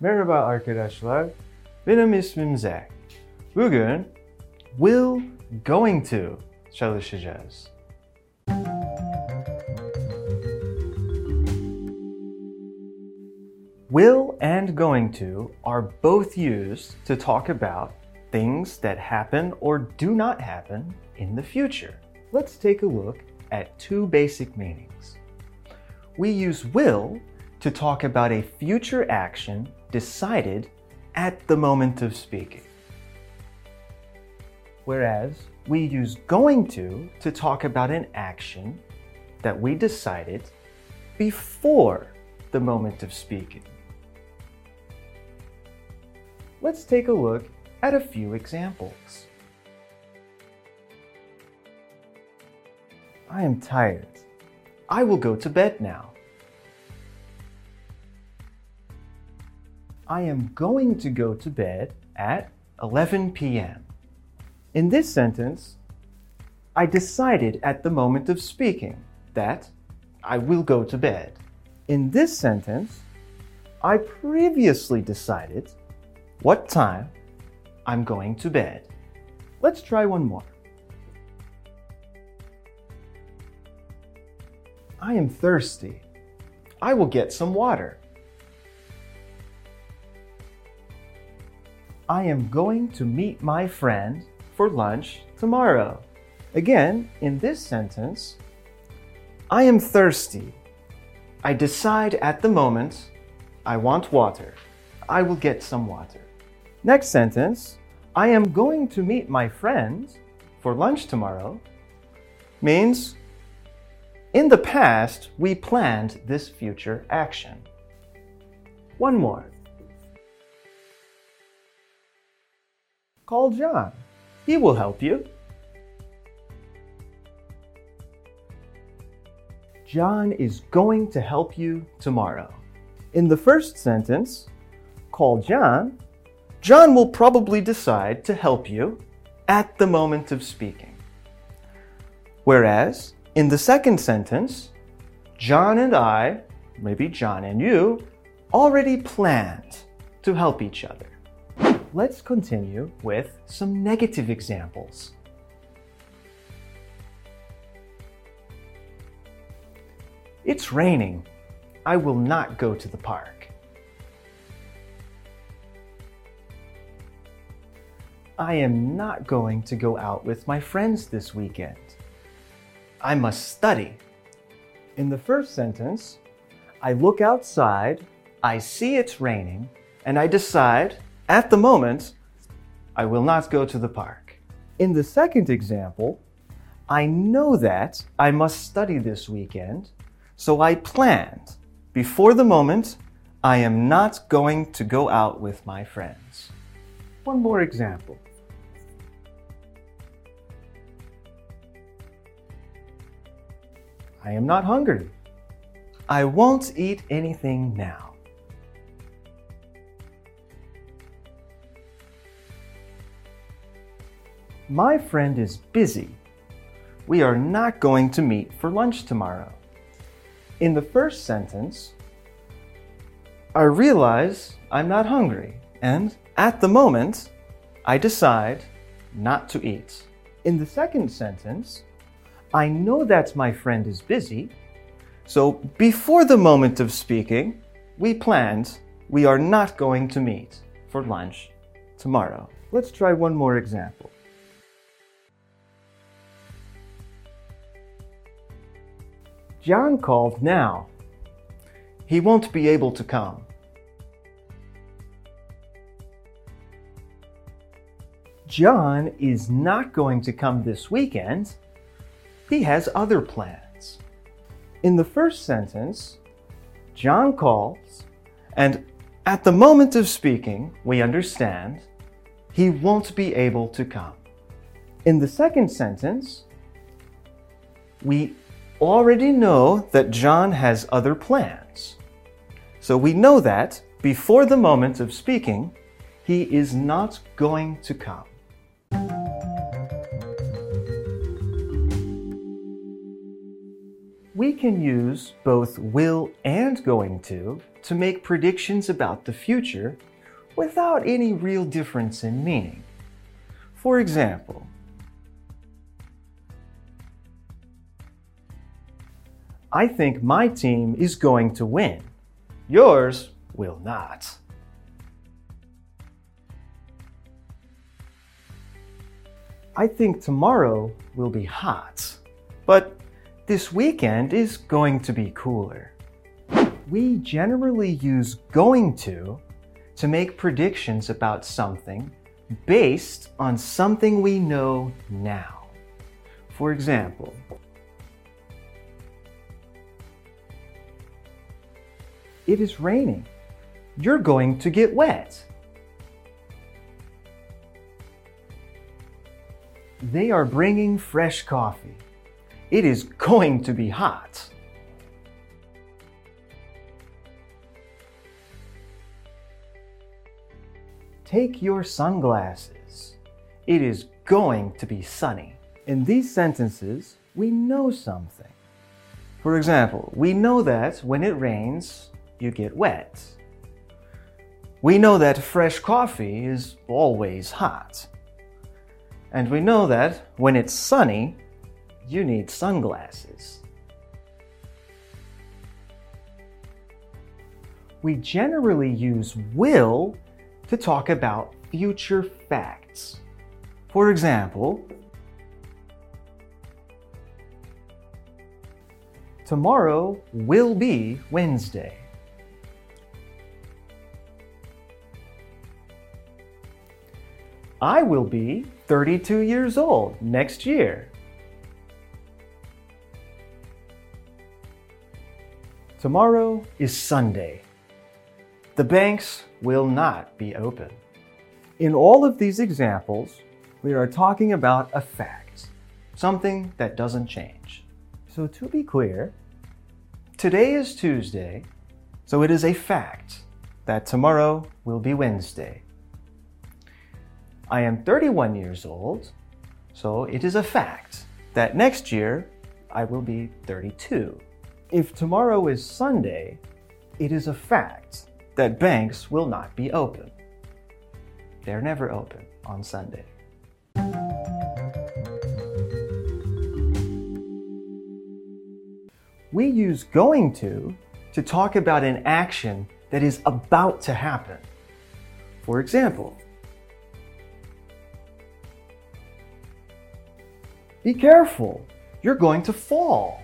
Merhaba arkadaşlar. Benim ismim Zac. Bugün will going to çalışacağız. Will and going to are both used to talk about things that happen or do not happen in the future. Let's take a look at two basic meanings. We use will to talk about a future action decided at the moment of speaking. Whereas we use going to to talk about an action that we decided before the moment of speaking. Let's take a look at a few examples. I am tired. I will go to bed now. I am going to go to bed at 11 p.m. In this sentence, I decided at the moment of speaking that I will go to bed. In this sentence, I previously decided what time I'm going to bed. Let's try one more. I am thirsty. I will get some water. I am going to meet my friend for lunch tomorrow. Again, in this sentence, I am thirsty. I decide at the moment I want water. I will get some water. Next sentence, I am going to meet my friend for lunch tomorrow means in the past we planned this future action. One more. Call John. He will help you. John is going to help you tomorrow. In the first sentence, call John, John will probably decide to help you at the moment of speaking. Whereas, in the second sentence, John and I, maybe John and you, already planned to help each other. Let's continue with some negative examples. It's raining. I will not go to the park. I am not going to go out with my friends this weekend. I must study. In the first sentence, I look outside, I see it's raining, and I decide, at the moment, I will not go to the park. In the second example, I know that I must study this weekend, so I planned before the moment I am not going to go out with my friends. One more example. I am not hungry. I won't eat anything now. My friend is busy. We are not going to meet for lunch tomorrow. In the first sentence, I realize I'm not hungry, and at the moment, I decide not to eat. In the second sentence, I know that my friend is busy, so before the moment of speaking, we planned we are not going to meet for lunch tomorrow. Let's try one more example. John called now. He won't be able to come. John is not going to come this weekend. He has other plans. In the first sentence, John calls, and at the moment of speaking, we understand he won't be able to come. In the second sentence, we already know that John has other plans. So we know that before the moment of speaking, he is not going to come. We can use both will and going to to make predictions about the future without any real difference in meaning. For example, I think my team is going to win. Yours will not. I think tomorrow will be hot, but this weekend is going to be cooler. We generally use going to to make predictions about something based on something we know now. For example, it is raining. You're going to get wet. They are bringing fresh coffee. It is going to be hot. Take your sunglasses. It is going to be sunny. In these sentences, we know something. For example, we know that when it rains, you get wet. We know that fresh coffee is always hot. And we know that when it's sunny, you need sunglasses. We generally use will to talk about future facts. For example, tomorrow will be Wednesday. I will be 32 years old next year. Tomorrow is Sunday. The banks will not be open. In all of these examples, we are talking about a fact, something that doesn't change. So, to be clear, today is Tuesday, so it is a fact that tomorrow will be Wednesday. I am 31 years old, so it is a fact that next year I will be 32. If tomorrow is Sunday, it is a fact that banks will not be open. They're never open on Sunday. We use going to to talk about an action that is about to happen. For example, Be careful, you're going to fall.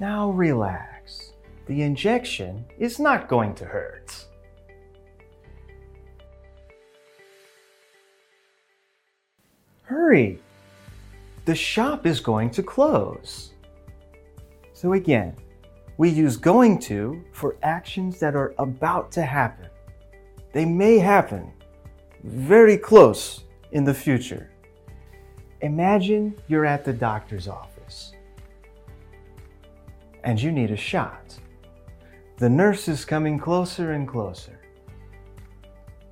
Now relax. The injection is not going to hurt. Hurry! The shop is going to close. So again, we use going to for actions that are about to happen. They may happen very close in the future. Imagine you're at the doctor's office and you need a shot. The nurse is coming closer and closer.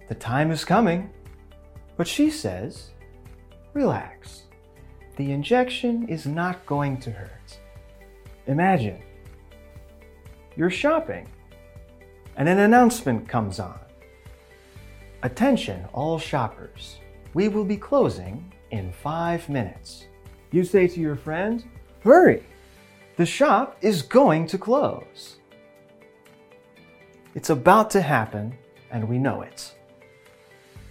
The time is coming, but she says, relax. The injection is not going to hurt. Imagine you're shopping. And an announcement comes on. Attention, all shoppers. We will be closing in five minutes. You say to your friend, Hurry! The shop is going to close. It's about to happen, and we know it.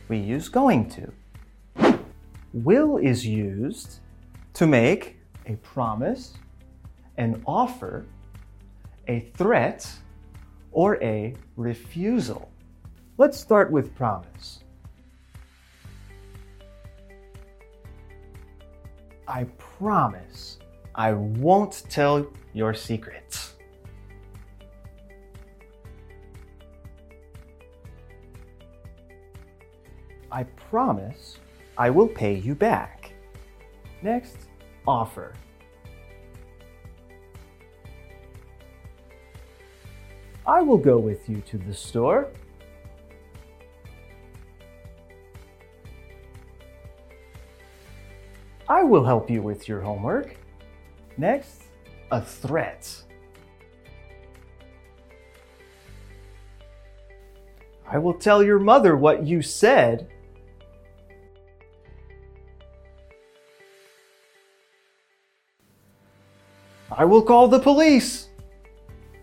We use going to. Will is used to make a promise, an offer, a threat, or a refusal. Let's start with promise. I promise I won't tell your secrets. I promise I will pay you back. Next, offer. I will go with you to the store. I will help you with your homework. Next, a threat. I will tell your mother what you said. I will call the police.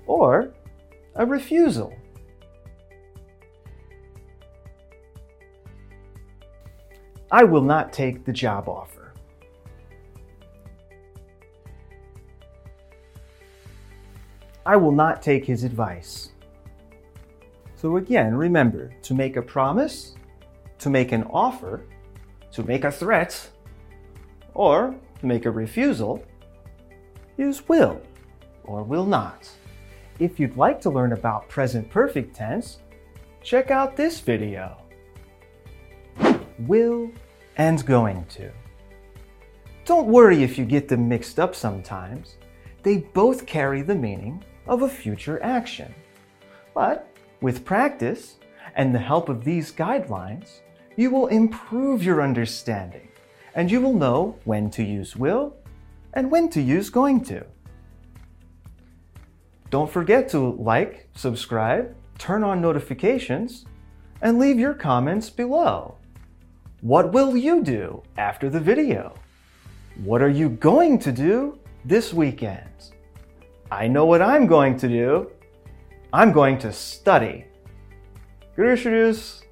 Or a refusal. I will not take the job offer. I will not take his advice. So, again, remember to make a promise, to make an offer, to make a threat, or make a refusal, use will or will not. If you'd like to learn about present perfect tense, check out this video. Will and going to. Don't worry if you get them mixed up sometimes. They both carry the meaning of a future action. But with practice and the help of these guidelines, you will improve your understanding and you will know when to use will and when to use going to. Don't forget to like, subscribe, turn on notifications, and leave your comments below. What will you do after the video? What are you going to do this weekend? I know what I'm going to do. I'm going to study. Görüşürüz.